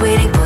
waiting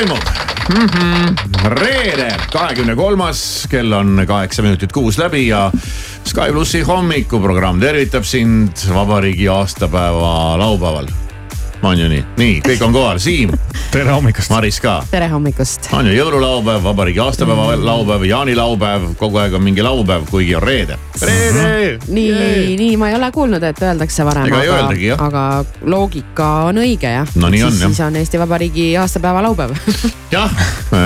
toimub mm? -hmm. reede, kahekümne kolmas, kell on kaheksa minutit kuus läbi ja Sky plussi hommikuprogramm tervitab sind vabariigi aastapäeva laupäeval. on ju nii, nii kõik on kohal, Siim, tere hommikust. Maris ka tere hommikust. on ju jõululaupäev, vabariigi aastapäeva laupäev, jaanilaupäev, kogu aeg on mingi laupäev, kuigi on reede. reede. nii, nii ma ei ole kuulnud, et öeldakse varem, Ega ei öeldagi, jah. aga loogika on õige jah. No nii on, siis, jah. siis on Eesti Vabariigi aastapäeva laupäev jah,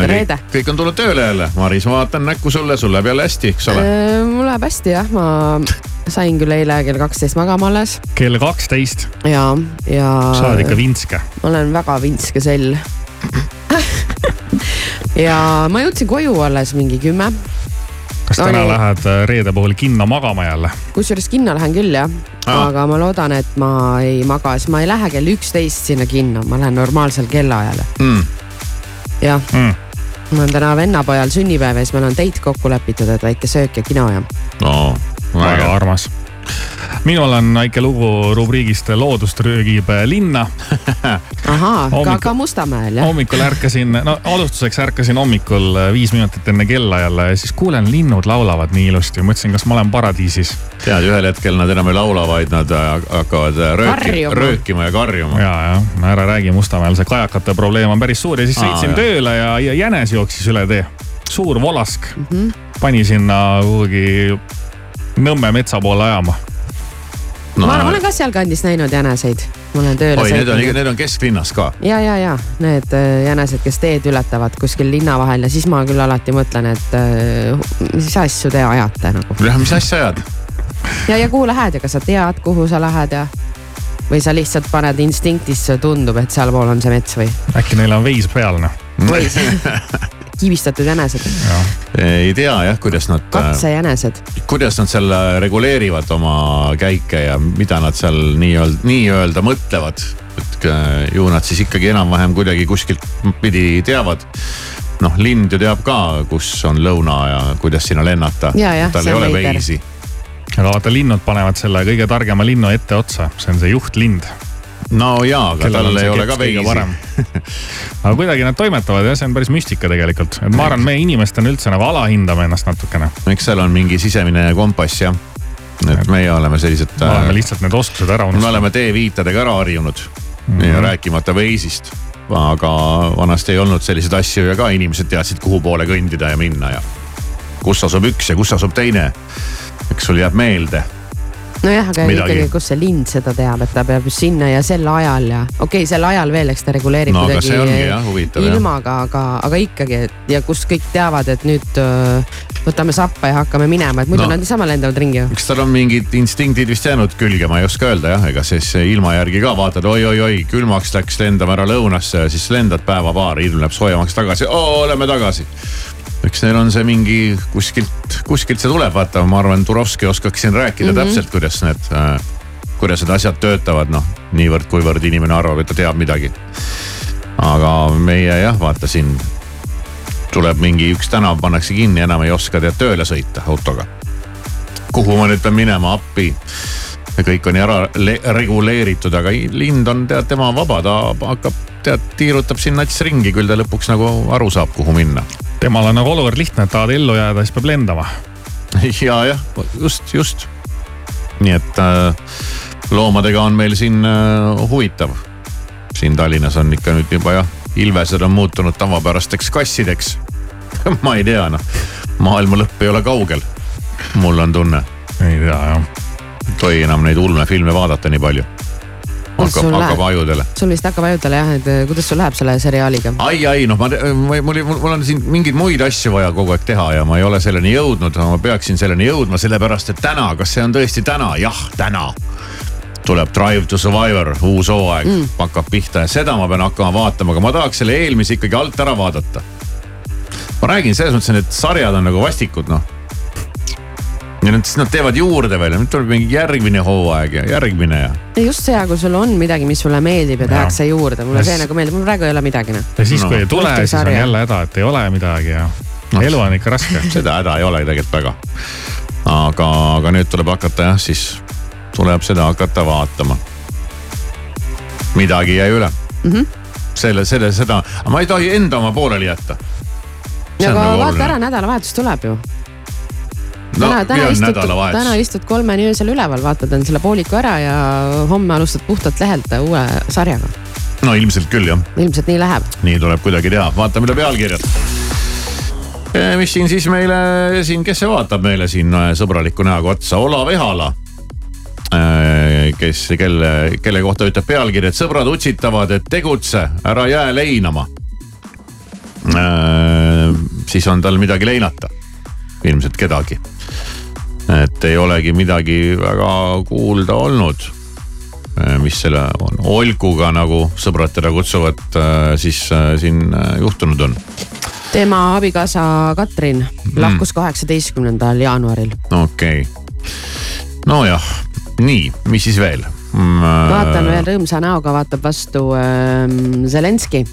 Reede. kõik on tulnud tööle jälle, Maris, ma vaatan näkku sulle, sul läheb jälle hästi, eks ole. mul läheb hästi jah, ma sain küll eile kell kaksteist magama alles kell kaksteist, ja, ja sa oled ikka vintske. ma olen väga vintske sell ja ma jõudsin koju alles mingi kümme, kas täna Oli- lähed äh, reede puhul kinno magama jälle? kusjuures kinno lähen küll jah Aa. aga ma loodan, et ma ei maga, siis ma ei lähe kell üksteist sinna kinno, ma lähen normaalsel kellaajal Mm. jah Mm. mul on täna vennapojal sünnipäev ja siis meil on date kokku lepitud, et väike söök ja kino ja. no väga armas. minul on väike lugu rubriigist Loodust röögib linna. ahaa, ka, Hommikul- ka Mustamäel jah? hommikul ärkasin, no alustuseks ärkasin hommikul äh, viis minutit enne kella jälle ja siis kuulen, linnud laulavad nii ilusti. mõtlesin, kas ma olen paradiisis. tead, ühel hetkel nad enam ei laula, vaid nad äh, hakkavad äh, rööki, röökima ja karjuma. ja, ja ära räägi Mustamäel, see kajakate probleem on päris suur ja siis Aa, sõitsin jah. tööle ja, ja jänes jooksis üle tee. suur volask mm. -hmm. pani sinna kuhugi Nõmme metsa poole ajama no, ma, ma olen ka sealkandis näinud jäneseid, ma olen tööle oi, need on, need on kesklinnas ka? ja, ja, ja need äh, jänesed, kes teed ületavad kuskil linna vahel ja siis ma küll alati mõtlen, et äh, mis asju te ajate nagu. jah, mis asja ajad? ja, ja kuhu lähed ja kas sa tead, kuhu sa lähed ja või sa lihtsalt paned instinktisse, tundub, et sealpool on see mets või? äkki neil on veis peal noh või kivistatud jänesed. ei tea jah, kuidas nad. katsejänesed. kuidas nad seal reguleerivad oma käike ja mida nad seal nii-öelda, nii-öelda mõtlevad. et äh, ju nad siis ikkagi enam-vähem kuidagi kuskilt pidi teavad noh, lind ju teab ka, kus on lõuna ja kuidas sinna lennata. tal ei ole veisi. aga vaata, linnud panevad selle kõige targema linnu etteotsa, see on see juhtlind no jaa, aga tal ei ole ka veisi. aga kuidagi nad toimetavad jah, see on päris müstika tegelikult, et ma arvan, me inimestena üldse nagu alahindame ennast natukene. eks seal on mingi sisemine kompass jah. et meie oleme sellised. me oleme äh, lihtsalt need oskused ära unustanud. me oleme teeviitadega ära harjunud mm -hmm. ja rääkimata veisist. aga vanasti ei olnud selliseid asju ja ka inimesed teadsid, kuhu poole kõndida ja minna ja kus asub üks ja kus asub teine. eks sul jääb meelde nojah, aga midagi. ikkagi, kus see lind seda teab, et ta peab sinna ja sel ajal ja okei okay,, sel ajal veel, eks ta reguleerib no, kuidagi ilmaga, aga, aga ikkagi, et ja kus kõik teavad, et nüüd äh, võtame sappa ja hakkame minema, et muidu no, nad niisama lendavad ringi ju. eks tal on mingid instinktid vist jäänud külge, ma ei oska öelda jah, ega siis ilma järgi ka vaatad oi-oi-oi, külmaks läks, lendame ära lõunasse ja siis lendad päeva-paar, ilm läheb soojemaks tagasi, oleme tagasi eks neil on see mingi kuskilt, kuskilt see tuleb, vaata, ma arvan, Turovski oskaks siin rääkida mm -hmm. täpselt, kuidas need äh,, kuidas need asjad töötavad, noh, niivõrd-kuivõrd inimene arvab, et ta teab midagi. aga meie jah, vaata siin tuleb mingi üks tänav pannakse kinni, enam ei oska tead tööle sõita autoga. kuhu ma nüüd pean minema, appi kõik on ära reguleeritud, aga lind on tead, tema vaba, ta hakkab tead, tiirutab siin nats ringi, küll ta lõpuks nagu aru saab, kuhu minna temal on nagu olukord lihtne, et tahad ellu jääda, siis peab lendama. ja jah, just, just. nii et äh, loomadega on meil siin äh, huvitav. siin Tallinnas on ikka nüüd juba jah, ilvesed on muutunud tavapärasteks kassideks ma ei tea noh, maailma lõpp ei ole kaugel. mul on tunne. ei tea jah. ei tohi enam neid ulmefilme vaadata nii palju hakkab, hakkab ajudele. sul vist hakkab ajudele jah, et eh, kuidas sul läheb selle seriaaliga? ai, ai noh, ma, ma, mul, mul on siin mingeid muid asju vaja kogu aeg teha ja ma ei ole selleni jõudnud, ma peaksin selleni jõudma, sellepärast et täna, kas see on tõesti täna? jah, täna tuleb Drive to Survivor, uus hooaeg mm. hakkab pihta ja seda ma pean hakkama vaatama, aga ma tahaks selle eelmise ikkagi alt ära vaadata. ma räägin selles mõttes, et need sarjad on nagu vastikud noh ja nüüd siis nad teevad juurde veel ja nüüd tuleb mingi järgmine hooaeg ja järgmine ja. ja just see, kui sul on midagi, mis sulle meeldib ja tehakse juurde, mulle see nagu meeldib, mul praegu ei ole midagi noh. ja siis no., kui ei tule, siis on jälle häda, et ei ole midagi ja no, elu on ikka raske. seda häda ei ole tegelikult väga. aga, aga nüüd tuleb hakata jah, siis tuleb seda hakata vaatama. midagi jäi üle mm. -hmm. selle, selle, seda, aga ma ei tohi enda oma pooleli jätta. ja aga nagu vaata ära, nädalavahetus tuleb ju no, täna, täna istud, täna istud kolmeni öösel üleval, vaatad end selle pooliku ära ja homme alustad puhtalt lehelt uue sarjaga. no ilmselt küll jah. ilmselt nii läheb. nii tuleb kuidagi teha, vaatame üle pealkirjad mis siin siis meile siin, kes see vaatab meile siin sõbraliku näoga otsa, Olav Ehala. kes, kelle, kelle kohta ütleb pealkiri, et sõbrad utsitavad, et tegutse, ära jää leinama. siis on tal midagi leinata, ilmselt kedagi et ei olegi midagi väga kuulda olnud. Äh, mis selle on, Olguga nagu sõbrad teda kutsuvad, äh, siis äh, siin juhtunud on? tema abikaasa Katrin mm. lahkus kaheksateistkümnendal jaanuaril. okei okay., nojah, nii, mis siis veel mm,? vaatan veel rõõmsa näoga, vaatab vastu ähm, Zelenski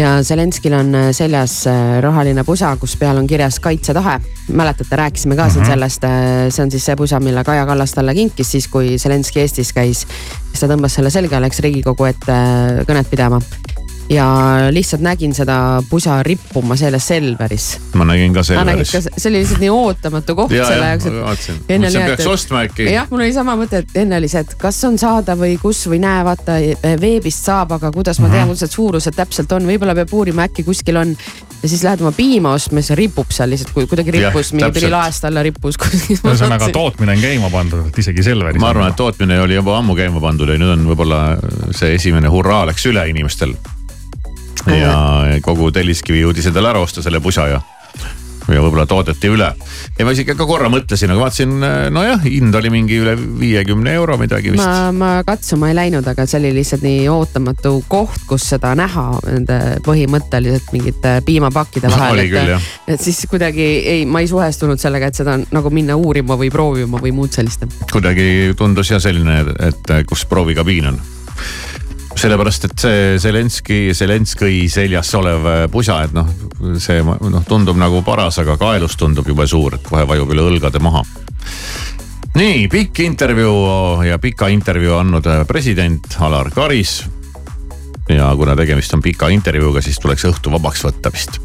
ja Zelenskil on äh, seljas äh, roheline pusa, kus peal on kirjas kaitsetahe. mäletate, rääkisime ka siin mm -hmm. sellest, äh, see on siis see pusa, mille Kaja Kallas talle kinkis siis, kui Zelenski Eestis käis. siis ta tõmbas selle selga läks Riigikogu ette kõnet pidama. Ja lihtsalt nägin seda pusa rippuma selles Selveris. ma nägin ka Selveris see oli lihtsalt nii ootamatu koht ja, selle ja jaoks, oli mõtlesin peaks et- ostma äkki. jah, mul oli sama mõte, et enne oli see, et kas on saada või kus või näe, vaata veebist saab, aga kuidas ma Mhm. tean, kuidas need suurused täpselt on, võib-olla peab uurima, äkki kuskil on. ja siis lähed oma piima ostma, siis ripub seal lihtsalt, kui kuidagi rippus, mingi tuli laest alla rippus. ühesõnaga tootmine on käima pandud, et isegi Selveris. ma arvan, et tootmine oli juba ammu käima pandud ja nüüd on võib-olla see esimene hurraa läks üle inimestel. Ja kogu Telliskivi jõudis endale ära osta selle pusa ja, ja võib-olla toodeti üle. ja ma isegi ka korra mõtlesin, aga vaatasin, nojah, hind oli mingi üle viiekümne euro midagi vist. ma, ma katsuma ei läinud, aga see oli lihtsalt nii ootamatu koht, kus seda näha nende põhimõtteliselt mingite piimapakkide vahel. Jah. et siis kuidagi ei, ma ei suhestunud sellega, et seda on nagu minna uurima või proovima või muud sellist. kuidagi tundus jah selline, et kus proovikabiin on sellepärast, et see Zelenski, Zelenskõi seljas olev pusa, et noh, see noh, tundub nagu paras, aga kaelus tundub jube suur, et kohe vajub üle õlgade maha. nii pikk intervjuu ja pika intervjuu andnud president Alar Karis. ja kuna tegemist on pika intervjuuga, siis tuleks õhtu vabaks võtta vist,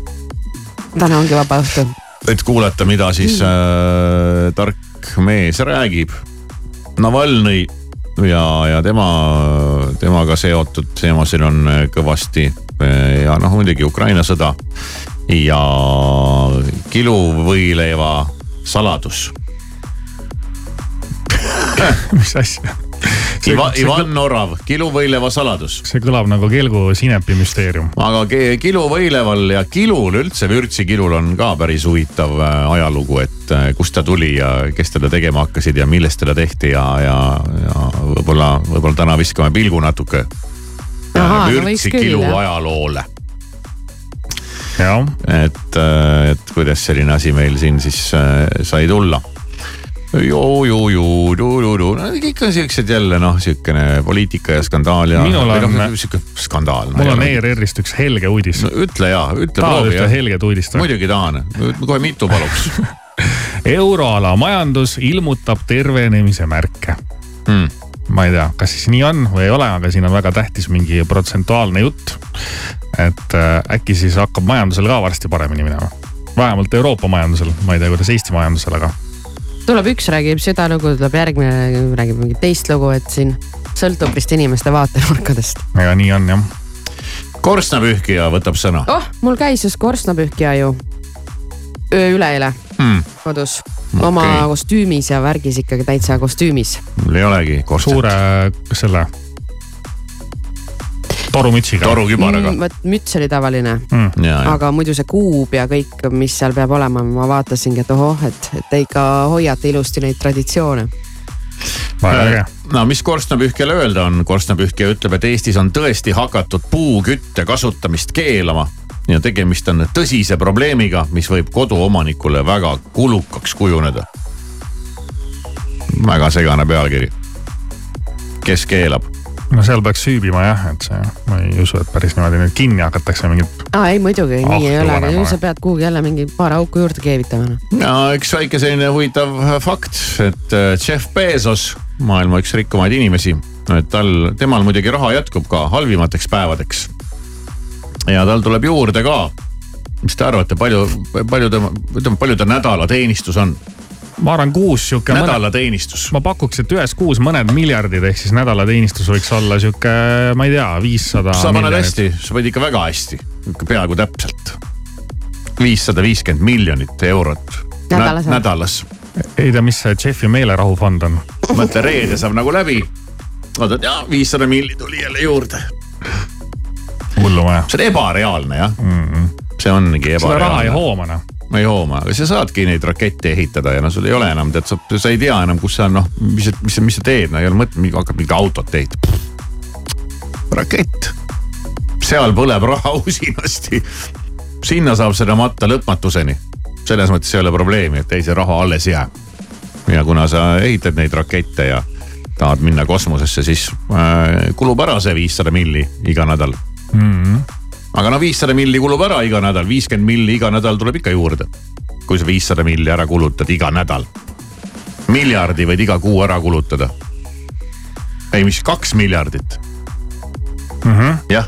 täna ongi vaba õhtu. et kuulata, mida siis äh, tark mees räägib. Navalnõi ja, ja tema, temaga seotud teemasid on kõvasti ja noh, muidugi Ukraina sõda ja kiluvõileiva saladus. mis asja? Iva, Ivan Orav, kiluvõileiva saladus. see kõlab nagu Kelgu sinepi müsteerium. aga ki- kiluvõileival ja kilul üldse, vürtsikilul on ka päris huvitav äh, ajalugu, et äh, kust ta tuli ja kes teda tegema hakkasid ja millest teda tehti ja, ja, ja võib-olla, võib-olla täna viskame pilgu natuke vürtsikilu ajaloole. et, et kuidas selline asi meil siin siis äh, sai tulla. ju-ju-ju-du-du-du, no kõik on siuksed jälle noh, siukene poliitika ja skandaal ja. Minul on- siuke skandaal. mul on ERR-ist üks helge uudis no,. ütle ja, ütle tahad ühte helget uudist või? muidugi tahan, kohe mitu paluks euroala majandus ilmutab tervenemise märke hmm.. Ma ei tea, kas siis nii on või ei ole, aga siin on väga tähtis mingi protsentuaalne jutt. et äh, äkki siis hakkab majandusel ka varsti paremini minema. vähemalt Euroopa majandusel, ma ei tea, kuidas Eesti majandusel, aga tuleb üks, räägib seda lugu, tuleb järgmine, räägib mingit teist lugu, et siin sõltub vist inimeste vaatenurkadest. ega nii on jah. korstnapühkija võtab sõna oh, mul käis just korstnapühkija ju üleeile hmm.. kodus oma Okei. kostüümis ja värgis ikkagi täitsa kostüümis. mul ei olegi korstet. suure selle torumütsiga. torukübaraga mm.. vot müts oli tavaline, mm.. aga muidu see kuub ja kõik, mis seal peab olema, ma vaatasingi, et ohoh, et, et te ikka hoiate ilusti neid traditsioone. äge. no mis korstnapühkijale öelda on, korstnapühkija ütleb, et Eestis on tõesti hakatud puukütte kasutamist keelama ja tegemist on tõsise probleemiga, mis võib koduomanikule väga kulukaks kujuneda. väga segane pealkiri. kes keelab? no seal peaks süübima jah, et see, ma ei usu, et päris niimoodi nüüd kinni hakatakse mingit. aa ei muidugi, Ah, nii ei ole, aga ju sa pead kuhugi jälle mingi paar auku juurde keevitama noh. no.. ja üks väike selline huvitav fakt, et äh, Jeff Bezos, maailma üks rikkamaid inimesi, et tal, temal muidugi raha jätkub ka halvimateks päevadeks. Ja tal tuleb juurde ka. mis te arvate, palju, palju tema, ütleme palju ta nädalateenistus on? ma arvan, kuus sihuke. nädalateenistus. ma pakuks, et ühes kuus mõned miljardid, ehk siis nädalateenistus võiks olla sihuke, ma ei tea, viissada. sa paned hästi, sa paned ikka väga hästi, peaaegu täpselt. viissada viiskümmend miljonit eurot Nädalas Nä, nädalas. ei tea, mis see Jeffi meelerahufond on. mõtle, reede saab nagu läbi. vaatad, jaa, viissada milli tuli jälle juurde. hullumaja. see on ebareaalne jah mm. -hmm. see ongi seda raha ei ebareaalne. hooma noh. ma ei hooma, aga sa saadki neid rakette ehitada ja no sul ei ole enam, tead, sa, sa ei tea enam, kus sa noh, mis, mis, mis sa teed, no ei ole mõtet, hakkad mingit autot ehitama. rakett, seal põleb raha usinasti. sinna saab seda matta lõpmatuseni. selles mõttes ei ole probleemi, et ei see raha alles jääb. ja kuna sa ehitad neid rakette ja tahad minna kosmosesse, siis äh, kulub ära see viissada milli iga nädal Mm -hmm. aga no viissada milli kulub ära iga nädal, viiskümmend milli iga nädal tuleb ikka juurde. kui sa viissada milli ära kulutad iga nädal. miljardi võid iga kuu ära kulutada. ei, mis kaks miljardit, Mm -hmm. jah.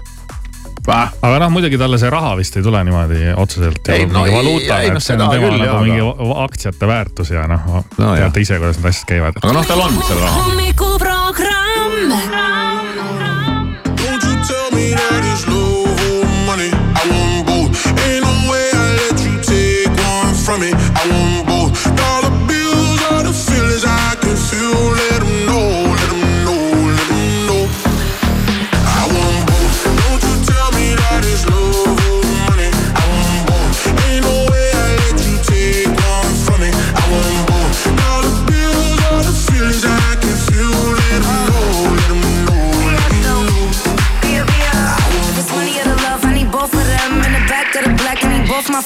aga noh, muidugi talle see raha vist ei tule niimoodi otseselt Ei, no mingi ei- valuuta, ei, no et see on seda küll, nagu jaa, mingi aktsiate väärtus ja noh No jah. teate ise, kuidas need asjad käivad. aga noh, tal on seal raha. hommikuprogramm.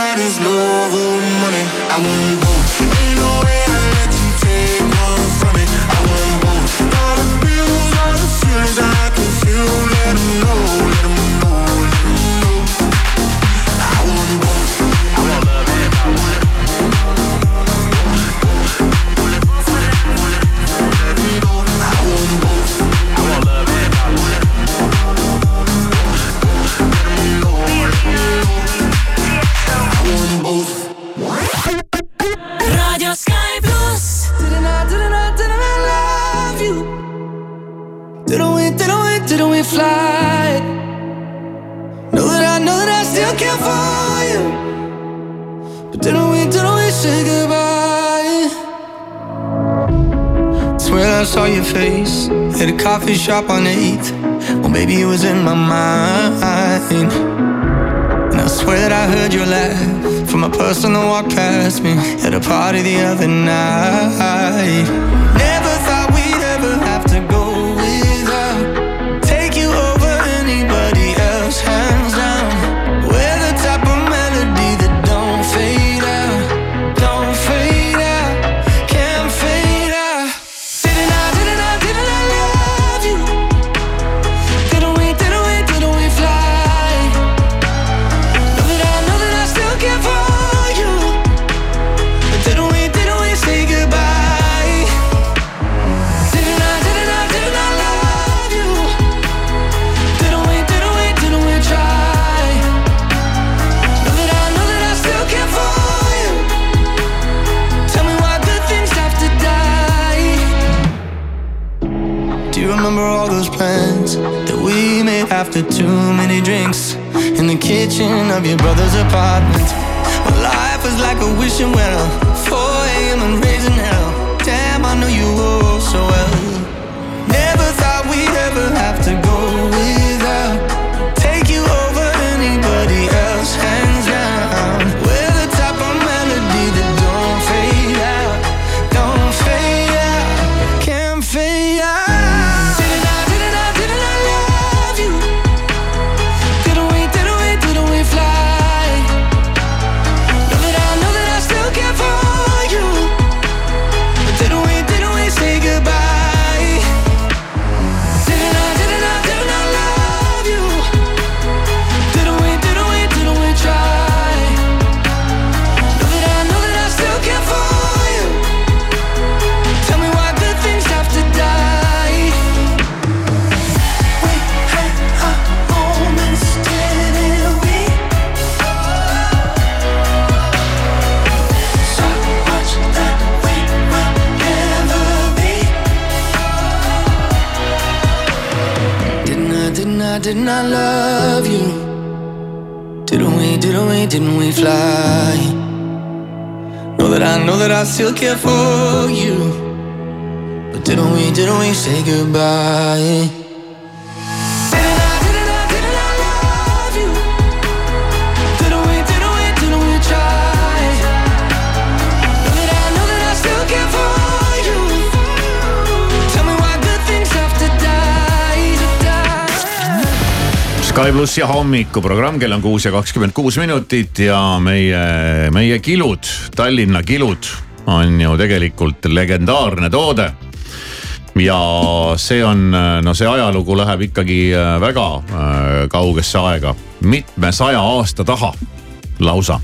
Tell me that it's love or money. I want both. Coffee shop on 8th. Well, maybe it was in my mind. And I swear that I heard your laugh from a person that walked past me at a party the other night. Plans that we made after too many drinks in the kitchen of your brother's apartment? Well, life was like a wishing well, 4 a.m. and raising hell. Damn, I know you all so well. Never thought we'd ever have to go without. Didn't I, love you? Didn't we, didn't we, didn't we fly? Know that I know that I still care for you. But didn't we, didn't we say goodbye? Sky plussi hommikuprogramm, kell on kuus ja kakskümmend kuus minutit ja meie, meie kilud, Tallinna kilud on ju tegelikult legendaarne toode. ja see on, no see ajalugu läheb ikkagi äh, väga äh, kaugesse aega, mitmesaja aasta taha lausa.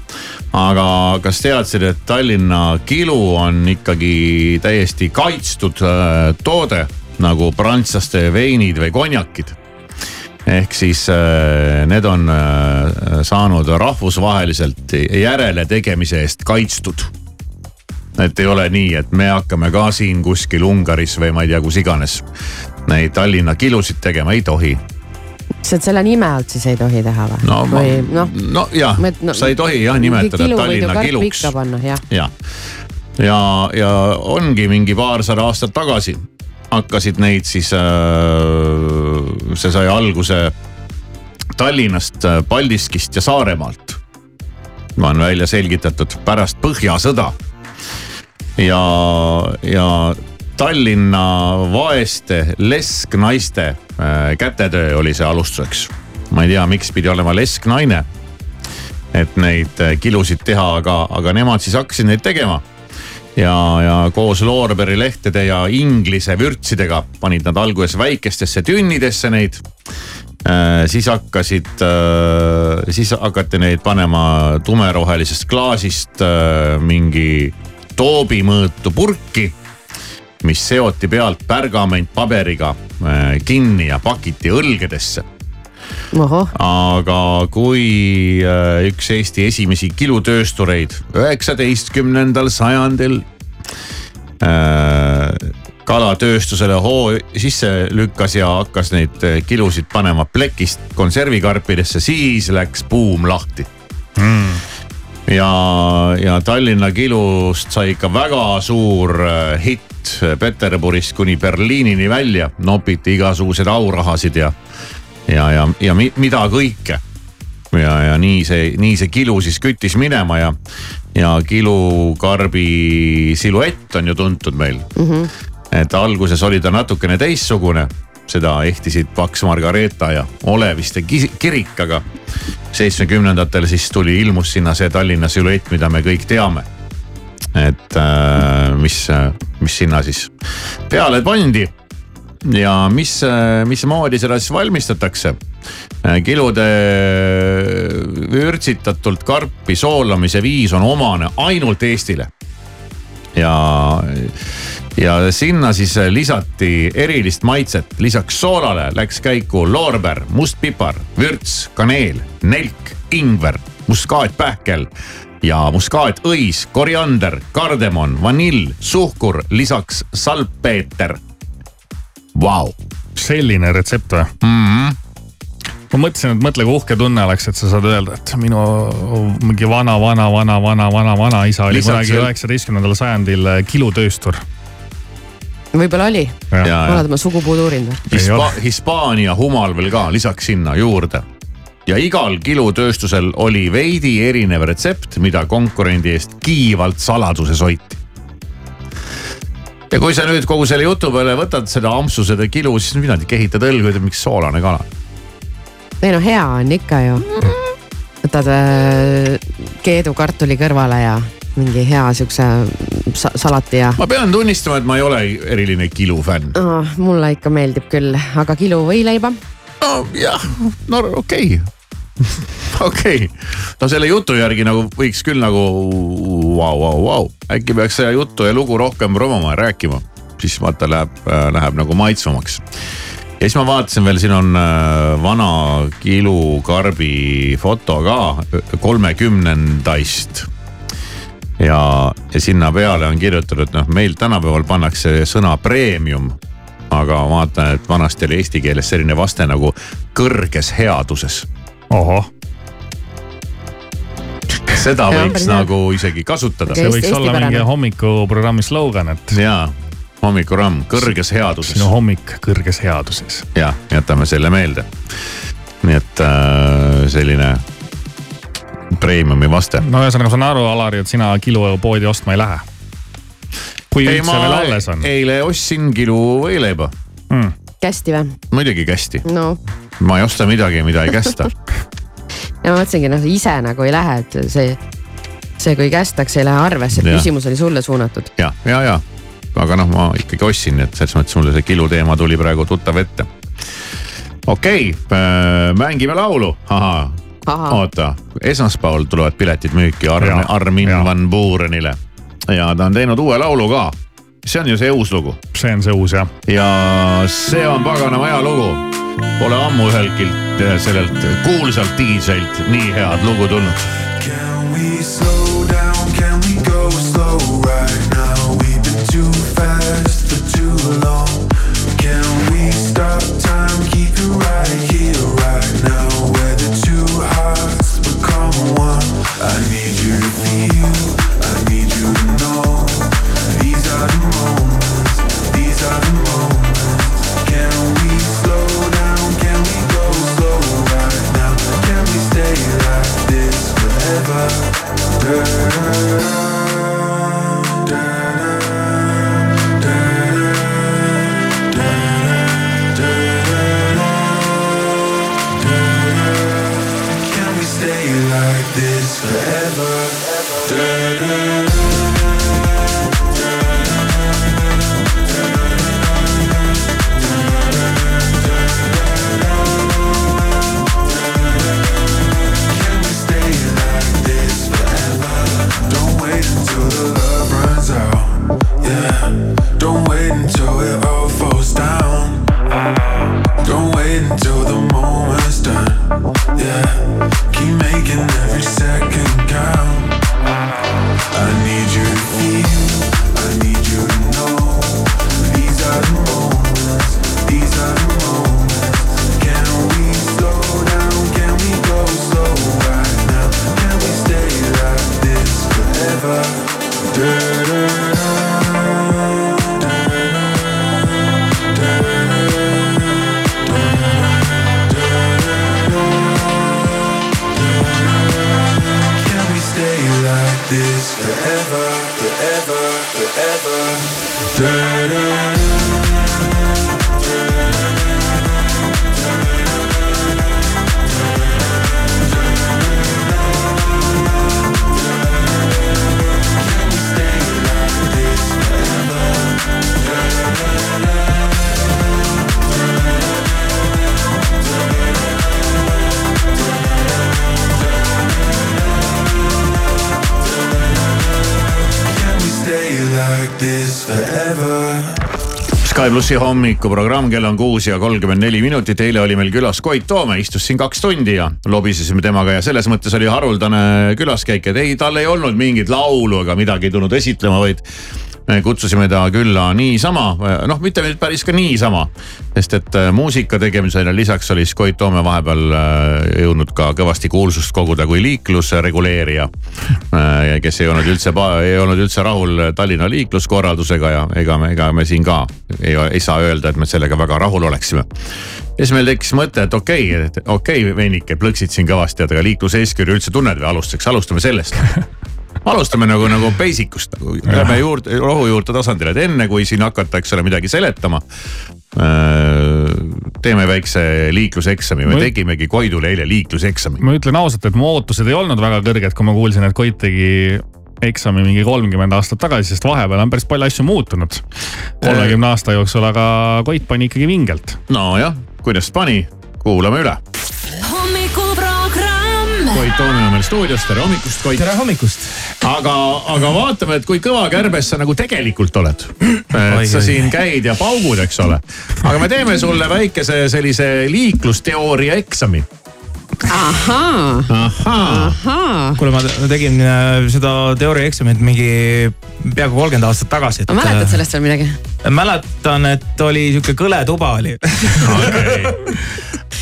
aga kas teadsid, et Tallinna kilu on ikkagi täiesti kaitstud äh, toode nagu prantslaste veinid või konjakid ehk siis äh, need on äh, saanud rahvusvaheliselt järeletegemise eest kaitstud. et ei ole nii, et me hakkame ka siin kuskil Ungaris või ma ei tea, kus iganes neid Tallinna kilusid tegema, ei tohi. et selle nime alt siis ei tohi teha või? no, või noh, no jah Ma- no- sa ei tohi jah nimetada Tallinna kiluks. jah. ja, ja, ja ongi mingi paarsada aastat tagasi hakkasid neid siis äh,, see sai alguse Tallinnast, äh, Paldiskist ja Saaremaalt. on välja selgitatud pärast Põhjasõda. ja, ja Tallinna vaeste lesknaiste äh, kätetöö oli see alustuseks. ma ei tea, miks pidi olema lesknaine, et neid äh, kilusid teha, aga, aga nemad siis hakkasid neid tegema ja, ja koos loorberilehtede ja inglise vürtsidega panid nad alguses väikestesse tünnidesse neid. Äh, siis hakkasid äh,, siis hakati neid panema tumerohelisest klaasist äh, mingi toobimõõtu purki, mis seoti pealt pergamentpaberiga äh, kinni ja pakiti õlgedesse aga kui äh, üks Eesti esimesi kilutööstureid üheksateistkümnendal sajandil äh, kalatööstusele hoo sisse lükkas ja hakkas neid äh, kilusid panema plekist konservikarpidesse, siis läks buum lahti. Mm. ja, ja Tallinna kilust sai ikka väga suur hitt Peterburist kuni Berliinini välja, nopiti igasuguseid aurahasid ja ja, ja, ja mi, mida kõike. ja, ja nii see, nii see kilu siis küttis minema ja, ja kilukarbi siluett on ju tuntud meil mm. -hmm. et alguses oli ta natukene teistsugune, seda ehtisid Paks Margareeta ja Oleviste ki- kirik, aga seitsmekümnendatel siis tuli, ilmus sinna see Tallinna siluett, mida me kõik teame. et äh, mis, mis sinna siis peale pandi ja mis, mismoodi seda siis valmistatakse? kilude vürtsitatult karpi soolamise viis on omane ainult Eestile. ja, ja sinna siis lisati erilist maitset, lisaks soolale läks käiku loorber, must pipar, vürts, kaneel, nelk, ingver, muskaatpähkel ja muskaatõis, koriander, kardemon, vanill, suhkur, lisaks salpeeter Vau. selline retsept või mm? -hmm. ma mõtlesin, et mõtle, kui uhke tunne oleks, et sa saad öelda, et minu mingi vana, vana, vana, vana, vana, vanaisa oli kunagi üheksateistkümnendal sajandil äh, kilutööstur. võib-olla oli. Oled oma sugupuud uurinud või? Hispa Hispaania humal veel ka lisaks sinna juurde. ja igal kilutööstusel oli veidi erinev retsept, mida konkurendi eest kiivalt saladuses hoiti. Ja kui sa nüüd kogu selle jutu peale võtad seda ampsu, seda kilu, siis mida kehitad õlgu, ütled miks soolane kala. ei no hea on ikka ju. võtad äh, keedu kartuli kõrvale ja mingi hea siukse sa salati ja ma pean tunnistama, et ma ei ole eriline kilu fänn. oh,. mulle ikka meeldib küll, aga kilo võileiba. jah, no okei okay. okei okay., no selle jutu järgi nagu võiks küll nagu vau, vau, vau, äkki peaks seda juttu ja lugu rohkem promoma ja rääkima, siis vaata läheb äh,, läheb nagu maitsvamaks. ja siis ma vaatasin veel, siin on äh, vana kilukarbi foto ka kolmekümnendaist. ja, ja sinna peale on kirjutatud, noh, meil tänapäeval pannakse sõna premium aga ma vaatan, et vanasti oli eesti keeles selline vaste nagu kõrges headuses. ohoh. Seda Ja, võiks nagu isegi kasutada. see võiks olla mingi hommikuprogrammi slogan, et. jaa, hommikuramm kõrges headuses. sinu hommik kõrges headuses. jah, jätame selle meelde. nii et äh, selline premiumi vaste. no ühesõnaga, ma saan aru, Alari, et sina kilupoodi ostma ei lähe. kui ei, üldse veel alles on eile ostsin kilu võileiba mm.. kästi või? muidugi kästi. no ma ei osta midagi, mida ei kästa ja ma mõtlesingi, noh ise nagu ei lähe, et see, see, kui kästakse, ei lähe arvesse, et küsimus oli sulle suunatud. ja, ja, ja aga noh, ma ikkagi ostsin, nii et selles mõttes mulle see kilu teema tuli praegu tuttav ette. okei okay,, mängime laulu, ahhaa. oota, esmaspäeval tulevad piletid müüki Armin, Armin van Buurenile ja ta on teinud uue laulu ka. See on ju see uus lugu. see on see uus jah. ja see on paganama hea lugu. Pole ammu üheltki sellelt kuulsalt DJ-lt nii head lugu tulnud. Can we slow down? Can Sky plussi hommikuprogramm, kell on kuus ja kolmkümmend neli minutit, eile oli meil külas Koit Toome, istus siin kaks tundi ja lobisesime temaga ja selles mõttes oli haruldane külaskäik, et ei, tal ei olnud mingit laulu ega midagi tulnud esitlema, vaid kutsusime ta külla niisama, noh, mitte päris ka niisama. sest et äh, muusika tegemisele lisaks oli siis Koit Toome vahepeal äh, jõudnud ka kõvasti kuulsust koguda kui liiklusreguleerija. kes ei olnud üldse, ei olnud üldse rahul Tallinna liikluskorraldusega ja ega me, ega me siin ka ei, ei saa öelda, et me sellega väga rahul oleksime ja siis meil tekkis mõte, et okei okay,, et okei okay, vennike, plõksid siin kõvasti, aga liikluseeskirju üldse tunned või alustuseks, alustame sellest alustame nagu, nagu basic ust nagu, lähme juurde, rohujuurte tasandile, et enne kui siin hakata, eks ole, midagi seletama. teeme väikse liikluseksami, me Ma- tegimegi Koidule eile liikluseksami. ma ütlen ausalt, et mu ootused ei olnud väga kõrged, kui ma kuulsin, et Koit tegi eksami mingi kolmkümmend aastat tagasi, sest vahepeal on päris palju asju muutunud. kolmekümne aasta jooksul, aga Koit pani ikkagi vingelt. nojah, kuidas pani, kuulame üle. Koit Toome on meil stuudios, tere hommikust, Koit. tere hommikust. aga, aga vaatame, et kui kõva kärbes sa nagu tegelikult oled. et sa siin käid ja paugud, eks ole. aga me teeme sulle väikese sellise liiklusteooria eksami. ahaa, ahaa. kuule, ma te- tegin äh, seda teooriaeksamit mingi peaaegu kolmkümmend aastat tagasi. ma mäletad sellest veel midagi? mäletan, et oli sihuke kõle tuba oli.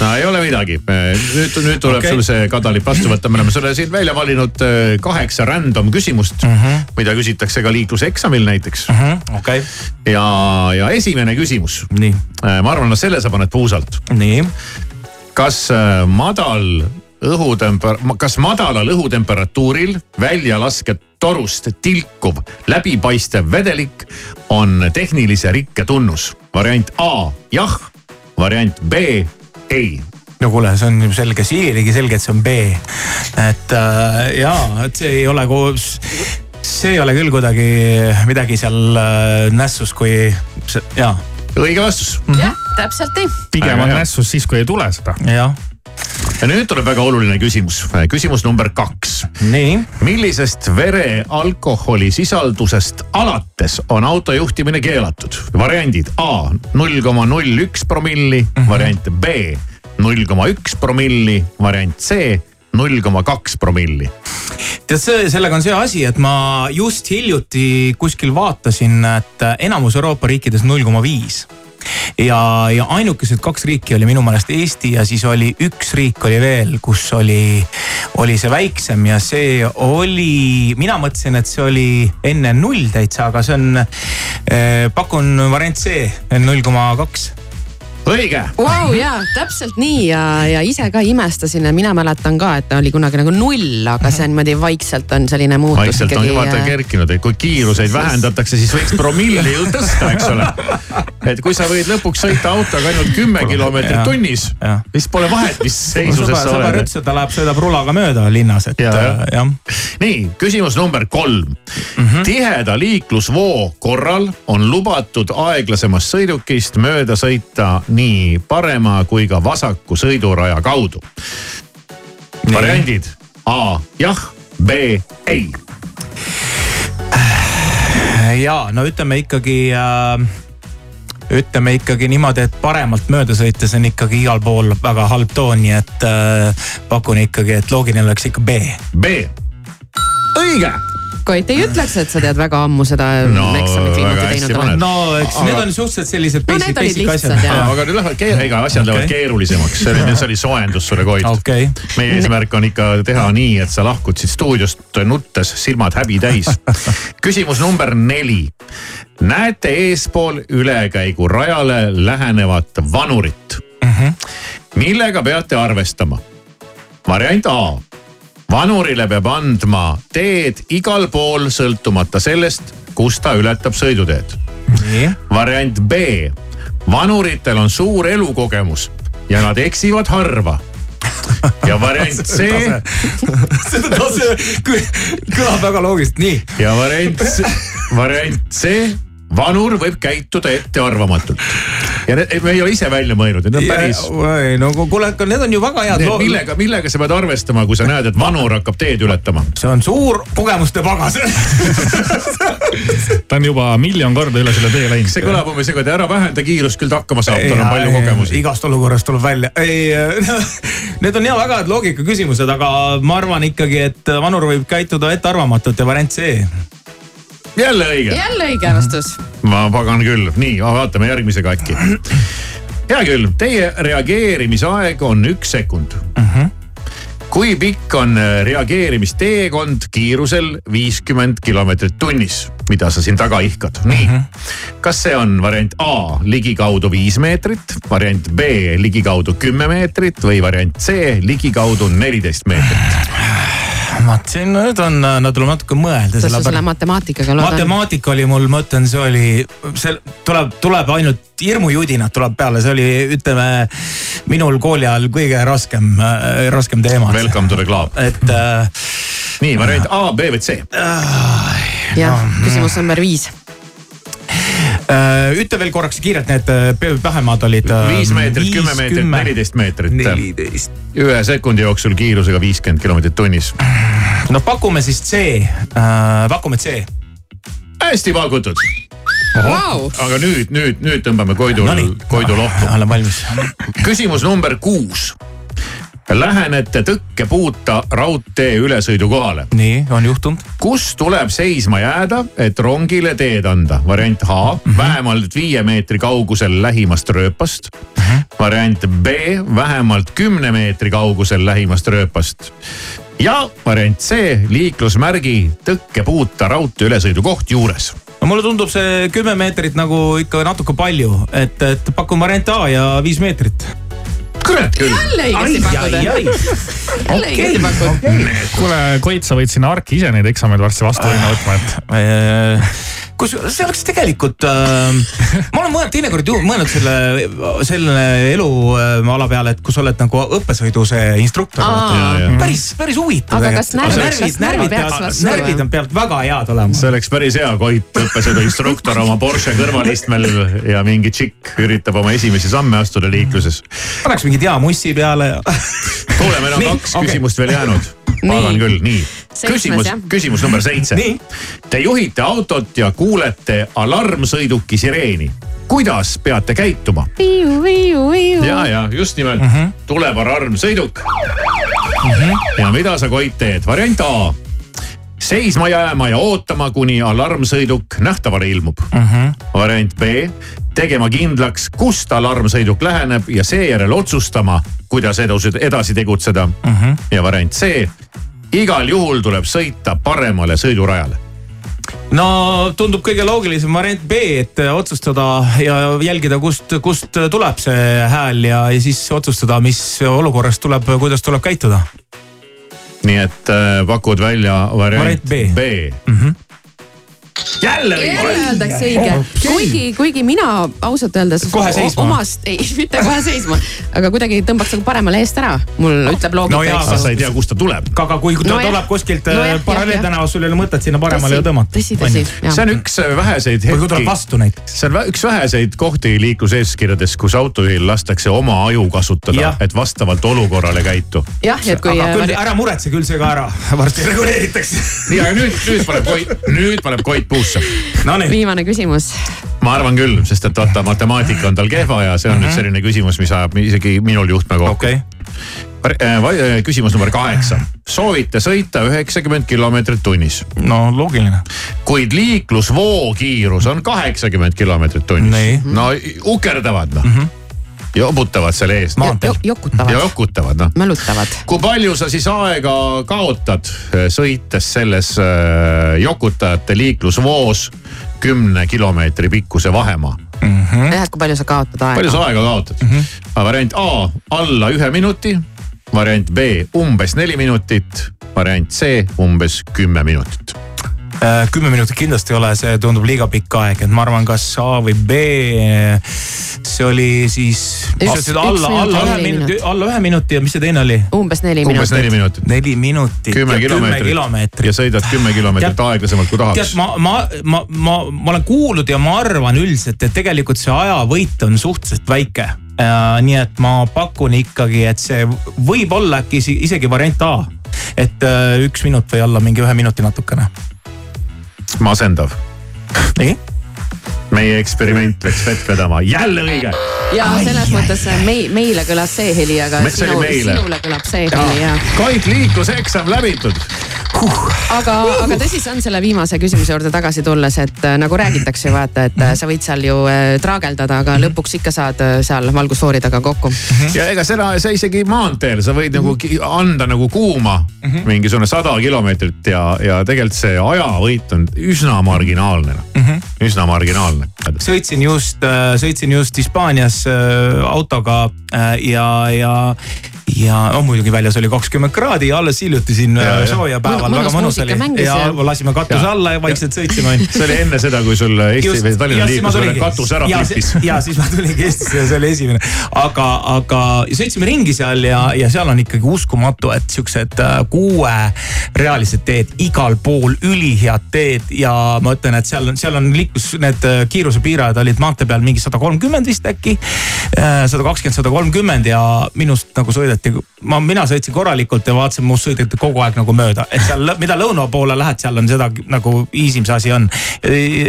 no ei ole midagi, nüüd, nüüd tuleb okay. sul see kadalipp vastu võtta, me oleme sulle siin välja valinud äh, kaheksa random küsimust mm. -hmm. mida küsitakse ka liikluseksamil näiteks mm. -hmm. okei okay.. ja, ja esimene küsimus. nii. ma arvan, no selle sa paned puusalt. nii. kas äh, madal õhutemper-, kas madalal õhutemperatuuril välja laskev torust tilkuv läbipaistev vedelik on tehnilise rikke tunnus? variant A jah, variant B ei. no kuule, see on selge, siililegi selge, et see on B. et äh, jaa, et see ei ole koos, see ei ole küll kuidagi midagi seal äh, nässus, kui see, jaa. õige vastus. jah, täpselt nii. pigem on nässus siis, kui ei tule seda. jah. Ja nüüd tuleb väga oluline küsimus, küsimus number kaks. nii. millisest vere alkoholisisaldusest alates on auto juhtimine keelatud? variandid A null koma null üks promilli mm, -hmm. variant B null koma üks promilli, variant C null koma kaks promilli. tead, see, sellega on see asi, et ma just hiljuti kuskil vaatasin, et enamus Euroopa riikides null koma viis ja, ja ainukesed kaks riiki oli minu meelest Eesti ja siis oli üks riik oli veel, kus oli, oli see väiksem ja see oli, mina mõtlesin, et see oli enne null täitsa, aga see on eh,, pakun variant C, null koma kaks. õige. Vau, jaa, täpselt nii ja, ja ise ka imestasin ja mina mäletan ka, et ta oli kunagi nagu null, aga see on niimoodi vaikselt on selline muutus vaikselt on ikkagi. vaata äh, kerkinud, et kui kiiruseid vähendatakse, siis võiks promilli ju tõsta, eks ole. et kui sa võid lõpuks sõita autoga ainult kümme kilomeetrit tunnis, siis pole vahet, mis seisuses sa sõber oled ütles, et ta läheb, sõidab rulaga mööda linnas, et Ja, ja, jah. jah. nii, küsimus number kolm mm. -hmm. tiheda liiklusvoo korral on lubatud aeglasemast sõidukist mööda sõita nii parema kui ka vasaku sõiduraja kaudu. variandid A jah, B ei. ja no ütleme ikkagi äh, ütleme ikkagi niimoodi, et paremalt mööda sõites on ikkagi igal pool väga halb toon, nii et äh, pakun ikkagi, et loogiline oleks ikka B. B, õige. Koit ei ütleks, et sa tead väga ammu seda No, eksamit viimati teinud oled. no eks Aga- need on suhteliselt sellised No basic, need olid basic asjad aga nüüd lähevad keer-, ega asjad lähevad Okei. keerulisemaks, see oli, see oli soojendus sulle Koit okei, meie eesmärk on ikka teha nii, et sa lahkud siit stuudiost nuttes, silmad häbi täis. küsimus number neli. näete eespool ülekäigurajale lähenevat vanurit mm. -hmm. millega peate arvestama? variant A. Vanurile peab andma teed igal pool, sõltumata sellest, kus ta ületab sõiduteed. variant B. vanuritel on suur elukogemus ja nad eksivad harva. ja variant C seda tase kõlab väga loogiliselt, nii. ja variant, variant C, vanur võib käituda ettearvamatult. ja need, me ei ole ise välja mõelnud, need on päris. no kuule, aga need on ju väga head loo-. millega, millega sa pead arvestama, kui sa näed, et vanur hakkab teed ületama? see on suur kogemuste pagas. ta on juba miljon korda üle selle tee läinud. see kõlab umbes et ära vähenda kiirust, küll ta hakkama saab, tal on palju kogemusi. igast olukorrast tuleb välja. ei, need on ja väga head loogikaküsimused, aga ma arvan ikkagi, et vanur võib käituda ettearvamatult ja variant C. Jälle õige. jälle õige vastus. ma pagan küll, nii vaatame järgmisega äkki. hea küll, teie reageerimisaeg on üks sekund uh. -huh. kui pikk on äh, reageerimisteekond kiirusel viiskümmend kilomeetrit tunnis, mida sa siin taga ihkad, nii uh. -huh. kas see on variant A ligikaudu viis meetrit, variant B ligikaudu kümme meetrit või variant C ligikaudu neliteist meetrit? Vaat siin nüüd on, no tuleb natuke mõelda. kas sa selle matemaatikaga lood? matemaatika oli mul, ma ütlen, see oli, see tuleb, tuleb ainult hirmujudinad tuleb peale, see oli, ütleme minul kooli ajal kõige raskem, raskem teema. Welcome to the club. et äh, nii variant A, B või C? jah, küsimus number viis. Äh, ütle veel korraks kiirelt need äh, vähemad olid äh,. viis meetrit, kümme meetrit, neliteist meetrit. neliteist. ühe sekundi jooksul kiirusega viiskümmend kilomeetrit tunnis. no pakume siis C pakume C. hästi pakutud. Vau. aga nüüd, nüüd, nüüd tõmbame Koidul Nonii., Koidu lohtu. olen valmis. küsimus number kuus. Lähenete tõkkepuuta raudtee ülesõidukohale. nii, on juhtunud. kus tuleb seisma jääda, et rongile teed anda? variant A mm, -hmm. vähemalt viie meetri kaugusel lähimast rööpast mm. -hmm. variant B, vähemalt kümne meetri kaugusel lähimast rööpast. ja variant C, liiklusmärgi tõkkepuuta raudtee ülesõidukoht juures no mulle tundub see kümme meetrit nagu ikka natuke palju, et, et pakun variant A ja viis meetrit kurat küll. jälle õigesti pakutud. jälle õigesti pakutud. kuule, Koit, sa võid sinna Arki ise neid eksameid varsti vastu võtma, et kus see oleks tegelikult äh,, ma olen mõelnud teinekord ju mõelnud selle, selle eluala peale, et kui sa oled nagu õppesõidu see instruktor. päris, päris huvitav. aga kas närvid, närvid, närvid, närvid, närvid on pealt väga head olema. see oleks päris hea, Koit, õppesõidu instruktor oma Porsche kõrvalistmel ja mingi tšikk üritab oma esimesi samme astuda liikluses. paneks mingi diamussi peale ja. kuule, meil on kaks okay. küsimust veel jäänud. pagan küll, nii. Küsimus, küsimus number seitse. Te juhite autot ja kuulete alarmsõiduki sireeni. kuidas peate käituma? ja, ja just nimelt mm -hmm. tuleb alarmsõiduk mm. -hmm. ja mida sa, Koit, teed? variant A seisma jääma ja ootama, kuni alarmsõiduk nähtavale ilmub Mhm. mm. -hmm. variant B, tegema kindlaks, kust alarmsõiduk läheneb ja seejärel otsustama, kuidas edasi, edasi tegutseda mm. Mhm. -hmm. ja variant C, igal juhul tuleb sõita paremale sõidurajale no tundub kõige loogilisem variant B, et otsustada ja jälgida, kust, kust tuleb see hääl ja, ja siis otsustada, mis olukorras tuleb, kuidas tuleb käituda. nii et äh, pakud välja variant, variant B, B. Mm -hmm. Jälle jälle öeldakse õige, kuigi, kuigi mina ausalt öeldes. Kohe seisma. omast, ei, mitte kohe seisma, aga kuidagi tõmbaks nagu paremale eest ära, mul ütleb loogika No jaa, aga sa ei tea, kust ta tuleb. aga kui ta No tuleb kuskilt No jah, jah, paralleeltänavast, sul ei ole mõtet sinna paremale tõmmata. tõsi, tõsi, see on üks äh, väheseid või kui tuleb hetki vastu näiteks. see on üks väheseid kohti liikluseeskirjades, kus autojuhil lastakse oma aju kasutada et vastavalt olukorrale käitu. jah, et kui. aga küll ära muretse, küll see ka ära varsti reguleeritakse. nii, aga nüüd, nüüd paneb Koit, nüüd paneb Koit puusse. Viimane küsimus. ma arvan küll, sest et vaata, matemaatika on tal kehva ja see on nüüd selline küsimus, mis ajab isegi minul juhtme kokku okei. okay.. küsimus number kaheksa. soovite sõita üheksakümmend kilomeetrit tunnis, no loogiline. kuid liiklusvoo kiirus on kaheksakümmend kilomeetrit tunnis no ukerdavad noh mm -hmm., joputavad selle eest. Maanteel. jokutavad ja, jokutavad noh mälutavad. kui palju sa siis aega kaotad eh, sõites selles äh, jokutajate liiklusvoos kümne kilomeetri pikkuse vahemaa? jah, et kui palju sa kaotad palju sa aega. aega kaotad mm? -hmm. variant A alla ühe minuti, variant B umbes neli minutit, variant C umbes kümme minutit. Äh, kümme minutit kindlasti ei ole, see tundub liiga pikk aeg, et ma arvan, kas A või B. see oli siis. Üks alla, minut alla ja ühe minuti, minutit. alla ühe minuti ja mis see teine oli? umbes neli umbes neli minutit. minutit. neli minutit. kümme kilomeetrit, ja sõidad kümme kilomeetrit Tead- aeglasemalt kui tead, tahaks. ma, ma, ma, ma, ma olen kuulnud ja ma arvan üldiselt, et tegelikult see ajavõit on suhteliselt väike. nii et ma pakun ikkagi, et see võib olla äkki isegi variant A. et äh, üks minut või alla mingi ühe minuti natukene. masendav. nii? meie eksperiment läks vett vedama, jälle õige. ja selles mõttes mei-, meile kõlas see heli, aga see sinu, sinule kõlab see heli ja. Koit liikluseksam läbitud. aga, aga tõsi see on selle viimase küsimuse juurde tagasi tulles, et äh, nagu räägitakse vaata, et äh, sa võid seal ju äh, traageldada, aga lõpuks ikka saad seal valgusfoori taga kokku. ja ega seda, sa isegi maanteel, sa võid nagu anda nagu kuuma mingisugune sada kilomeetrit ja, ja tegelikult see ajavõit on üsna marginaalne, üsna marginaalne. sõitsin just, sõitsin just Hispaanias autoga ja, ja, ja no muidugi väljas oli kakskümmend kraadi ja alles hiljuti siin Ja, äh, ja. soojapäeval Mõnus väga mõnus oli ja lasime katuse alla ja vaikselt sõitsime onju. see oli enne seda, kui sul Eesti või Tallinna liiklusele katus ära flipis. ja siis ma tulingi Eestisse ja see oli esimene, aga, aga sõitsime ringi seal ja, ja seal on ikkagi uskumatu, et siuksed äh, kuuerealised teed igal pool, ülihead teed ja ma ütlen, et seal on, seal on liiklus, need äh, kiirusepiirajad olid maantee peal mingi sada kolmkümmend vist äkki. sada kakskümmend, sada kolmkümmend ja minust nagu sõideti sõideti, ma, mina sõitsin korralikult ja vaatasin, must sõideti kogu aeg nagu mööda, et seal, mida lõuna poole lähed, seal on seda nagu easy m see asi on.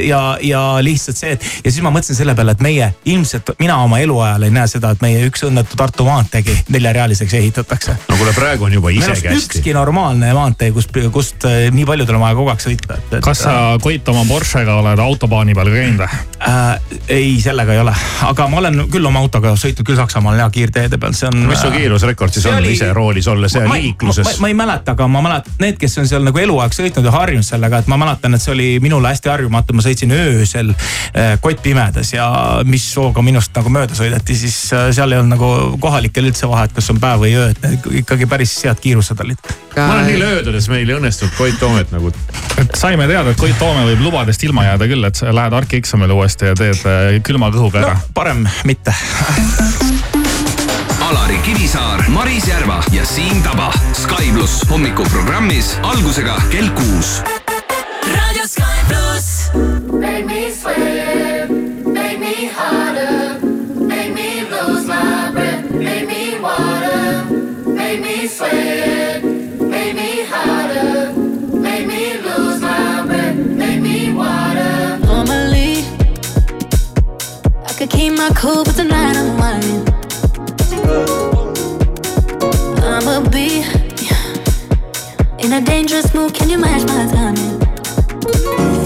ja, ja lihtsalt see, et ja siis ma mõtlesin selle peale, et meie ilmselt, mina oma eluajal ei näe seda, et meie üks õnnetu Tartu maanteegi neljarealiseks ehitatakse. no kuule, praegu on juba isegi on hästi. ükski normaalne maantee, kust, kust äh, nii paljudel on vaja kogu aeg sõita, kas sa Koit oma Porschega oled autobaani peal käinud või? äh,? ei, sellega ei ole, aga ma olen küll oma autoga sõitnud küll Saksamaal ja kiirteede peal, see on. mis su kiirusrekord siis see on oli- ise roolis olles ja ma, liikluses ma,? ma ei mäleta, aga ma mäletan, need, kes on seal nagu eluaeg sõitnud ja harjunud sellega, et ma mäletan, et see oli minule hästi harjumatu, ma sõitsin öösel äh, kott pimedas ja mis hooga minust nagu mööda sõideti, siis äh, seal ei olnud nagu kohalikel üldse vahet, kas on päev või öö, et ikkagi päris head kiirused olid. ma olen nii löödudes, meil ei õnnestunud Koit Toomet nagu. et saime teada, et Koit Toome võib lubadest ilma jääda küll, et sa lähed argieksamile uuesti ja teed äh, külma kõhuga ära. parem mitte. Alari Kivisaar, Maris Järva ja Siim Taba. Sky pluss hommikuprogrammis algusega kell kuus. Radio Sky Plus. Make me sweat, make me harder, make me lose my breath, make me water, make me sweat, make me harder, make me lose my breath, make me water. Normally, I could keep my cool, but tonight I'm whining. I'ma in a dangerous mood. Can you match my timing?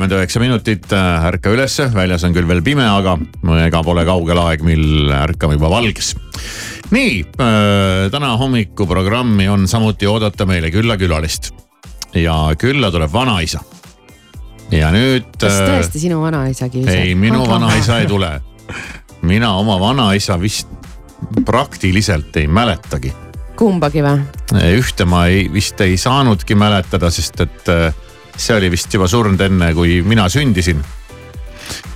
Nelikümmend üheksa minutit, ärka ülesse, väljas on küll veel pime, aga ega pole kaugel aeg, mil ärkame juba valges. nii, täna hommikuprogrammi on samuti oodata meile külla külalist ja külla tuleb vanaisa. ja nüüd. kas tõesti sinu vanaisagi? ei, minu vanaisa ei tule. mina oma vanaisa vist praktiliselt ei mäletagi. kumbagi või? ühte ma ei, vist ei saanudki mäletada, sest et äh, see oli vist juba surnud enne, kui mina sündisin.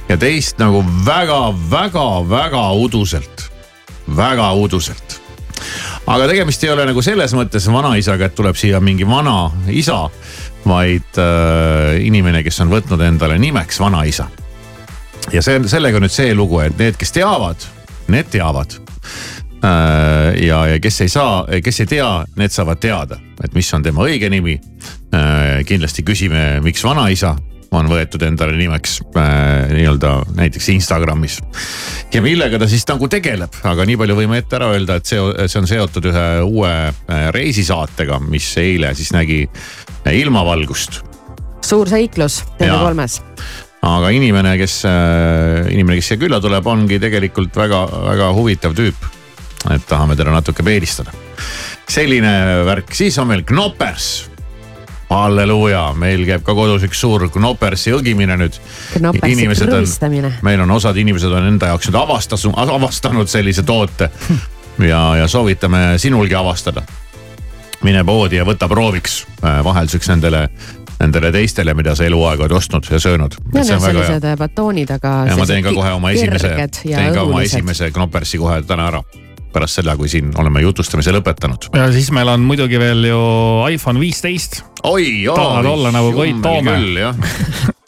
ja teist nagu väga-väga-väga uduselt, väga uduselt. aga tegemist ei ole nagu selles mõttes vanaisaga, et tuleb siia mingi vana isa, vaid äh, inimene, kes on võtnud endale nimeks vanaisa. ja see, sellega on nüüd see lugu, et need, kes teavad, need teavad ja, ja kes ei saa, kes ei tea, need saavad teada, et mis on tema õige nimi. kindlasti küsime, miks vanaisa on võetud endale nimeks äh, nii-öelda näiteks Instagramis. ja millega ta siis nagu tegeleb, aga nii palju võime ette ära öelda, et see, see on seotud ühe uue äh, reisisaatega, mis eile siis nägi äh, ilmavalgust. suur seiklus TV3-s aga inimene, kes äh,, inimene, kes siia külla tuleb, ongi tegelikult väga-väga huvitav tüüp. Et tahame teda natuke peedistada. selline värk, siis on meil Knoppers halleluuja, meil käib ka kodus üks suur Knoppersi õgimine nüüd. Knoppersi krõbistamine. meil on osad inimesed on enda jaoks nüüd avastas, avastanud sellise toote ja, ja soovitame sinulgi avastada. mine poodi ja võta prooviks äh, vahelduseks nendele nendele teistele, mida sa eluaeg oled ostnud ja söönud. Need on sellised hea. batoonid, aga. ja ma teen ka kohe oma esimese, teen ka oma esimese Knoppersi kohe täna ära pärast seda, kui siin oleme jutustamise lõpetanud. ja siis meil on muidugi veel ju iPhone viisteist. oi, tahad olla nagu Koit Toome.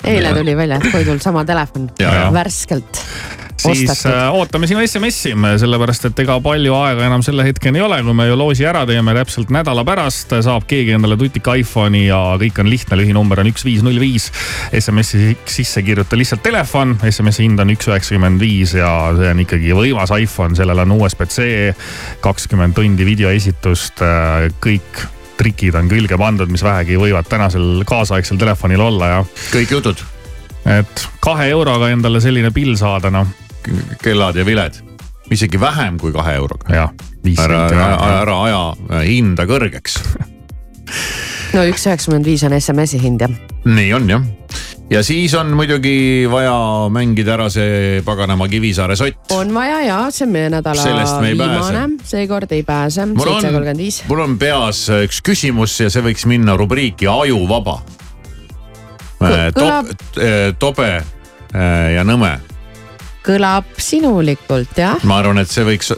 eile tuli välja, et Koidul sama telefon, värskelt siis ostatud. Äh, ootame sinu SMS-i, sellepärast et ega palju aega enam selle hetkeni ei ole, kui me ju loosi ära teeme täpselt nädala pärast, saab keegi endale tutika iPhone'i ja kõik on lihtne, lühinumber on üks viis null viis. SMS-i sisse kirjuta lihtsalt telefon, SMS-i hind on üks üheksakümmend viis ja see on ikkagi võimas iPhone, sellel on USB-C, kakskümmend tundi videoesitust, äh, kõik trikid on külge pandud, mis vähegi võivad tänasel kaasaegsel telefonil olla ja. kõik jutud. et kahe euroga endale selline pill saada, noh kellad ja viled, isegi vähem kui kahe euroga. ära, ära, ära aja hinda kõrgeks no üks üheksakümmend viis on SMS-i hind jah. nii on jah ja siis on muidugi vaja mängida ära see paganama Kivisaare sott. on vaja ja, see on meie nädala me viimane, seekord ei pääse, seitse kolmkümmend viis. mul on peas üks küsimus ja see võiks minna rubriiki Ajuvaba. Top, tobe ja nõme kõlab sinulikult jah. ma arvan, et see võiks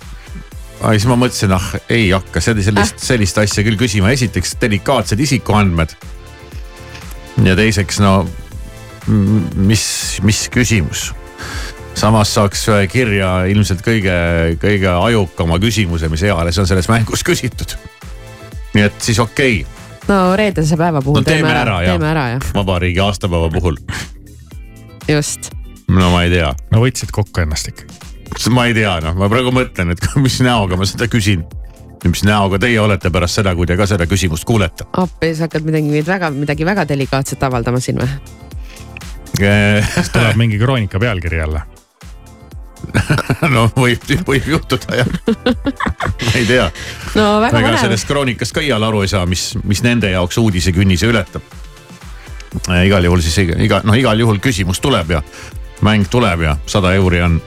aga siis ma mõtlesin, ah ei hakka sellist, sellist, sellist asja küll küsima, esiteks delikaatsed isikuandmed. ja teiseks, no mis, mis küsimus. samas saaks kirja ilmselt kõige, kõige ajukama küsimuse, mis eales on selles mängus küsitud. nii et siis okei okay. no reedese päeva puhul no, teeme, teeme ära, teeme ära jah. vabariigi aastapäeva puhul. just no ma ei tea. no võtsid kokku ennast ikka? ma ei tea, noh, ma praegu mõtlen, et mis näoga ma seda küsin. mis näoga teie olete pärast seda, kui te ka seda küsimust kuulete? appi, sa hakkad midagi väga, midagi väga delikaatset avaldama siin või? kas tuleb mingi kroonika pealkiri jälle no võib, võib juhtuda jah ma ei tea. no väga põnev. sellest kroonikast ka iial aru ei saa, mis, mis nende jaoks uudisekünnise ületab. igal juhul siis iga, noh igal juhul küsimus tuleb ja mäng tuleb ja sada euri on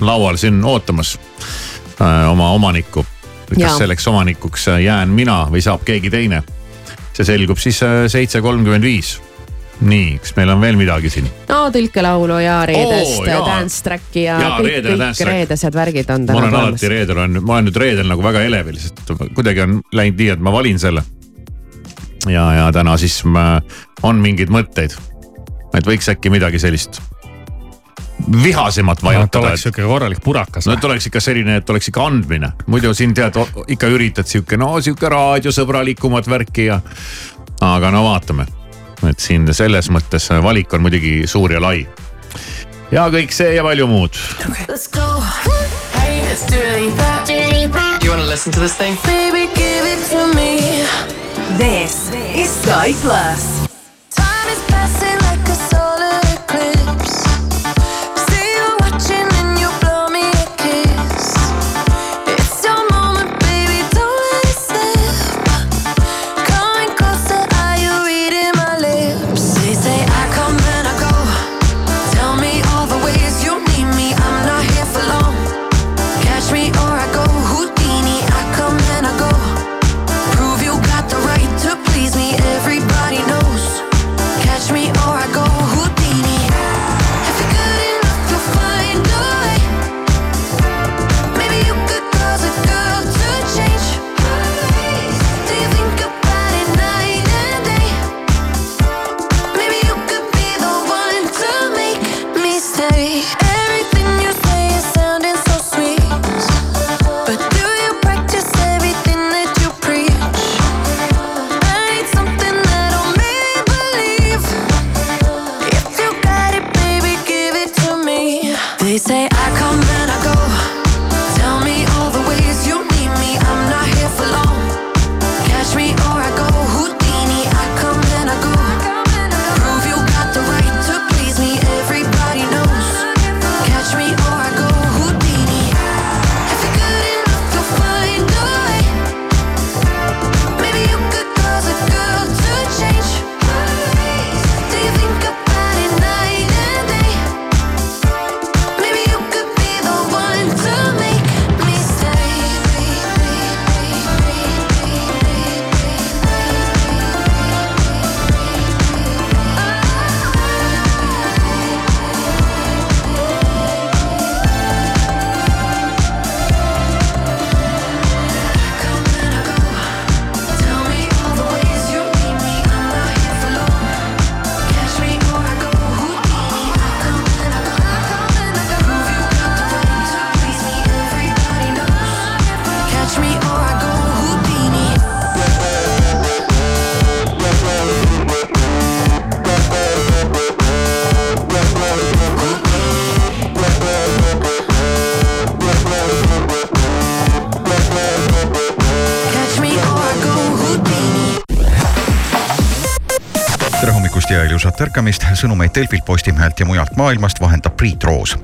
laual siin ootamas äh, oma omanikku. kas ja. selleks omanikuks jään mina või saab keegi teine? see selgub siis äh, seitse kolmkümmend viis nii, kas meil on veel midagi siin? no tõlkelaulu ja reedest oh, dance track'i ja, ja kõik, kõik reedesed värgid on täna. ma olen alati reedel, on, ma olen nüüd reedel nagu väga elevil, sest kuidagi on läinud nii, et ma valin selle. ja, ja täna siis ma, on mingeid mõtteid, et võiks äkki midagi sellist vihasemat vajutada. et oleks sihuke korralik purakas. no et oleks ikka selline, et oleks ikka andmine, muidu siin tead ikka üritad sihuke no sihuke raadiosõbralikumat värki ja. aga no vaatame, et siin selles mõttes valik on muidugi suur ja lai. ja kõik see ja palju muud. Let's go. Hey, let's do it. You wanna listen to this thing? Baby, give it to me. This is Sky Plus. Sõnumeid Delfilt, Postimehelt ja mujalt maailmast vahendab Priit Roos.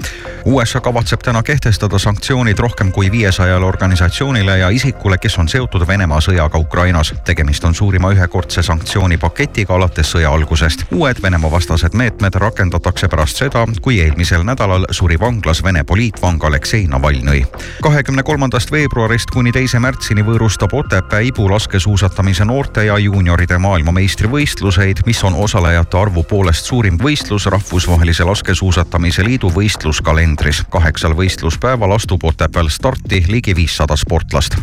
USA kavatseb täna kehtestada sanktsioonid rohkem kui viiesajale organisatsioonile ja isikule, kes on seotud Venemaa sõjaga Ukrainas. tegemist on suurima ühekordse sanktsioonipaketiga alates sõja algusest. uued Venemaa vastased meetmed rakendatakse pärast seda, kui eelmisel nädalal suri vanglas Vene poliitvang Aleksei Navalnõi. kahekümne kolmandast veebruarist kuni teise märtsini võõrustab Otepää Ibu laskesuusatamise noorte ja juunioride maailmameistrivõistluseid, mis on osalejate arvu poolest suurim võistlus Rahvusvahelise Laskesuusatamise Liidu võistluskalendris. Kaheksal võistluspäeval astub Otepääl starti ligi viissada sportlast.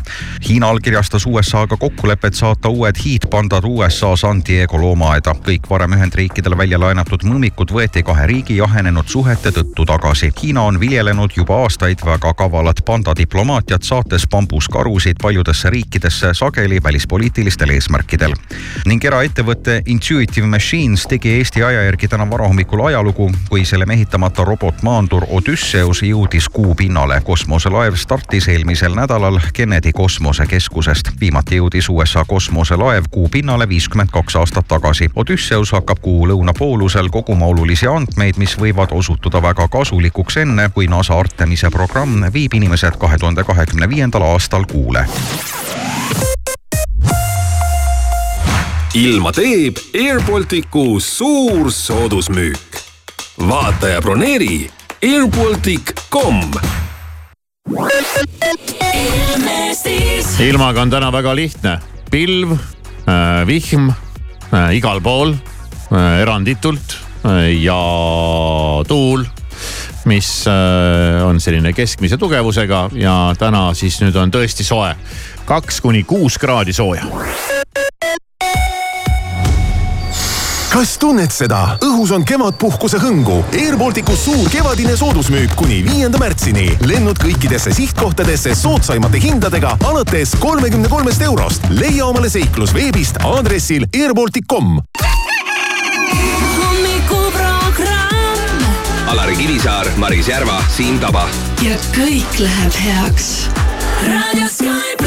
Hiina allkirjastas USA-ga kokkulepet saata uued hiidpandad USA San Diego loomaaeda. kõik varem Ühendriikidele välja laenatud mõmmikud võeti kahe riigi jahenenud suhete tõttu tagasi. Hiina on viljelenud juba aastaid väga kavalat pandadiplomaatiat, saates bambuskarusid paljudesse riikidesse sageli välispoliitilistel eesmärkidel. ning eraettevõte Intuitive Machines tegi Eesti aja järgi täna varahommikul ajalugu, kui selle mehitamata robotmaandur Odysseus jõudis kuu pinnale. kosmoselaev startis eelmisel nädalal Kennedy kosmosekeskusest. viimati jõudis USA kosmoselaev kuu pinnale viiskümmend kaks aastat tagasi. Odysseus hakkab kuu lõunapoolusel koguma olulisi andmeid, mis võivad osutuda väga kasulikuks enne, kui NASA Artemise programm viib inimesed kahe tuhande kahekümne viiendal aastal kuule. ilma teeb Air Balticu suur soodusmüük. vaata ja broneeri airbaltic.com ilmaga on täna väga lihtne, pilv äh,, vihm äh, igal pool äh, eranditult äh, ja tuul mis äh, on selline keskmise tugevusega ja täna siis nüüd on tõesti soe. kaks kuni kuus kraadi sooja. Kas tunned seda? õhus on kevadpuhkuse hõngu. Air Balticus suur kevadine soodusmüük kuni viienda märtsini. lennud kõikidesse sihtkohtadesse soodsaimate hindadega alates kolmekümne kolmest eurost. leia omale seiklus veebist aadressil airbaltic.com. hommikuprogramm. Alari Kivisaar, Maris Järva, Siim Taba. ja kõik läheb heaks. raadio Sky